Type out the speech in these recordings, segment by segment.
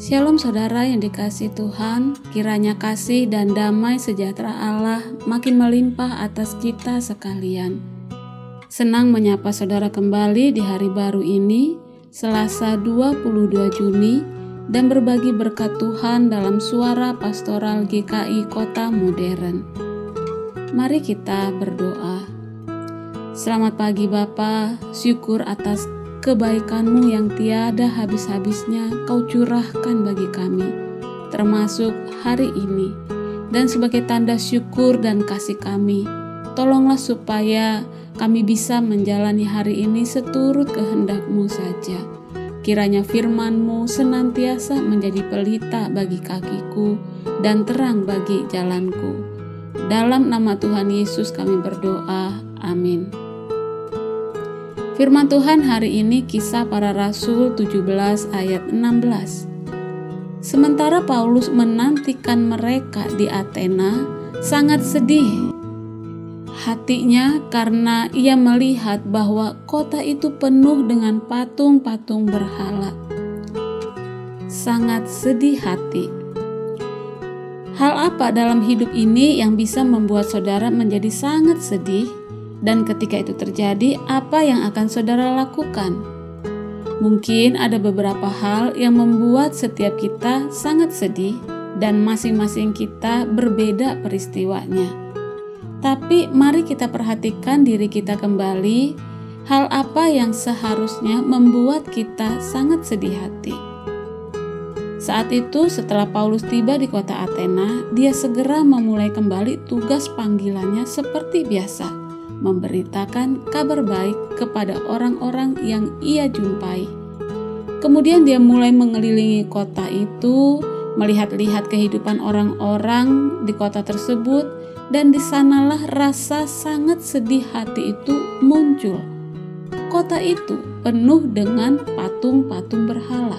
Shalom saudara yang dikasih Tuhan, kiranya kasih dan damai sejahtera Allah makin melimpah atas kita sekalian. Senang menyapa saudara kembali di hari baru ini, Selasa 22 Juni, dan berbagi berkat Tuhan dalam suara pastoral GKI Kota Modern. Mari kita berdoa. Selamat pagi Bapa, syukur atas kebaikanmu yang tiada habis-habisnya kau curahkan bagi kami, termasuk hari ini. Dan sebagai tanda syukur dan kasih kami, tolonglah supaya kami bisa menjalani hari ini seturut kehendakmu saja. Kiranya firmanmu senantiasa menjadi pelita bagi kakiku dan terang bagi jalanku. Dalam nama Tuhan Yesus kami berdoa. Amin. Firman Tuhan hari ini kisah para rasul 17 ayat 16. Sementara Paulus menantikan mereka di Athena, sangat sedih hatinya karena ia melihat bahwa kota itu penuh dengan patung-patung berhala. Sangat sedih hati. Hal apa dalam hidup ini yang bisa membuat saudara menjadi sangat sedih? Dan ketika itu terjadi, apa yang akan saudara lakukan? Mungkin ada beberapa hal yang membuat setiap kita sangat sedih, dan masing-masing kita berbeda peristiwanya. Tapi, mari kita perhatikan diri kita kembali. Hal apa yang seharusnya membuat kita sangat sedih hati? Saat itu, setelah Paulus tiba di kota Athena, dia segera memulai kembali tugas panggilannya seperti biasa memberitakan kabar baik kepada orang-orang yang ia jumpai. Kemudian dia mulai mengelilingi kota itu, melihat-lihat kehidupan orang-orang di kota tersebut, dan di sanalah rasa sangat sedih hati itu muncul. Kota itu penuh dengan patung-patung berhala.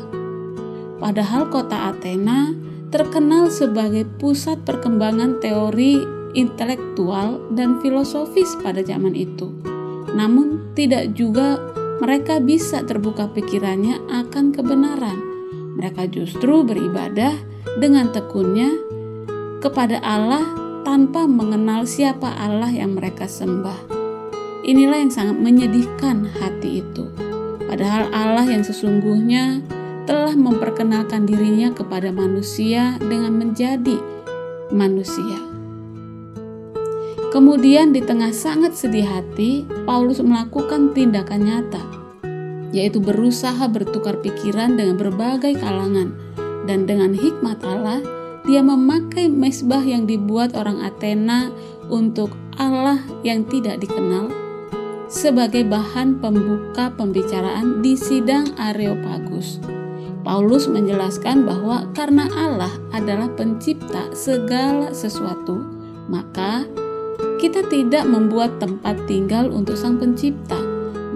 Padahal kota Athena terkenal sebagai pusat perkembangan teori intelektual dan filosofis pada zaman itu. Namun, tidak juga mereka bisa terbuka pikirannya akan kebenaran. Mereka justru beribadah dengan tekunnya kepada Allah tanpa mengenal siapa Allah yang mereka sembah. Inilah yang sangat menyedihkan hati itu. Padahal Allah yang sesungguhnya telah memperkenalkan dirinya kepada manusia dengan menjadi manusia. Kemudian di tengah sangat sedih hati, Paulus melakukan tindakan nyata, yaitu berusaha bertukar pikiran dengan berbagai kalangan, dan dengan hikmat Allah, dia memakai mesbah yang dibuat orang Athena untuk Allah yang tidak dikenal sebagai bahan pembuka pembicaraan di sidang Areopagus. Paulus menjelaskan bahwa karena Allah adalah pencipta segala sesuatu, maka kita tidak membuat tempat tinggal untuk Sang Pencipta,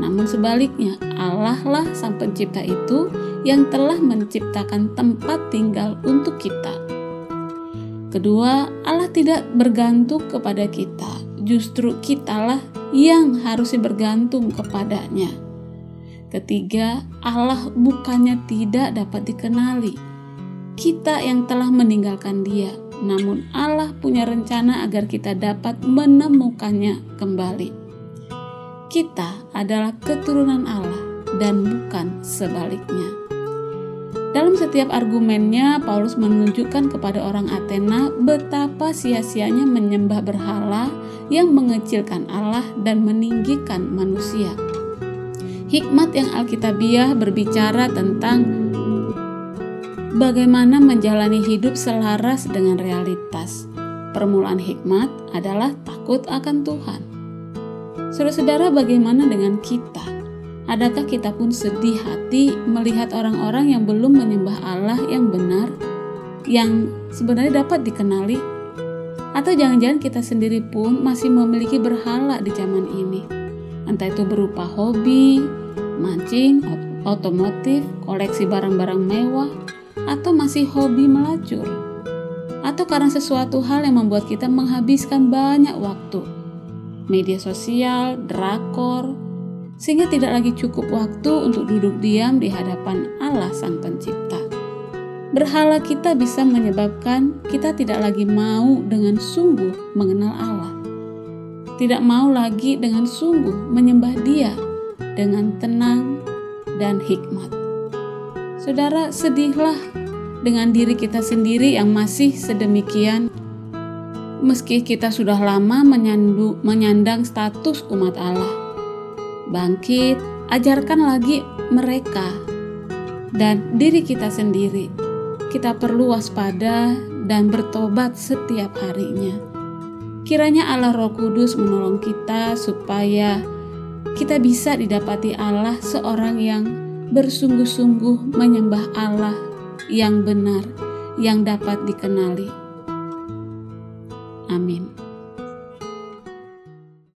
namun sebaliknya, Allah lah Sang Pencipta itu yang telah menciptakan tempat tinggal untuk kita. Kedua, Allah tidak bergantung kepada kita, justru kitalah yang harusnya bergantung kepadanya. Ketiga, Allah bukannya tidak dapat dikenali, kita yang telah meninggalkan Dia, namun Allah punya rencana agar kita dapat menemukannya kembali. Kita adalah keturunan Allah dan bukan sebaliknya. Dalam setiap argumennya, Paulus menunjukkan kepada orang Athena betapa sia-sianya menyembah berhala yang mengecilkan Allah dan meninggikan manusia. Hikmat yang Alkitabiah berbicara tentang bagaimana menjalani hidup selaras dengan realitas. Permulaan hikmat adalah takut akan Tuhan. Saudara-saudara, bagaimana dengan kita? Adakah kita pun sedih hati melihat orang-orang yang belum menyembah Allah yang benar, yang sebenarnya dapat dikenali? Atau jangan-jangan kita sendiri pun masih memiliki berhala di zaman ini? Entah itu berupa hobi, mancing, otomotif, koleksi barang-barang mewah, atau masih hobi melacur, atau karena sesuatu hal yang membuat kita menghabiskan banyak waktu, media sosial, drakor, sehingga tidak lagi cukup waktu untuk duduk diam di hadapan Allah Sang Pencipta. Berhala kita bisa menyebabkan kita tidak lagi mau dengan sungguh mengenal Allah. Tidak mau lagi dengan sungguh menyembah Dia dengan tenang dan hikmat. Saudara, sedihlah dengan diri kita sendiri yang masih sedemikian meski kita sudah lama menyandu, menyandang status umat Allah. Bangkit, ajarkan lagi mereka dan diri kita sendiri kita perlu waspada dan bertobat setiap harinya. Kiranya Allah Roh Kudus menolong kita supaya kita bisa didapati Allah seorang yang bersungguh-sungguh menyembah Allah yang benar, yang dapat dikenali.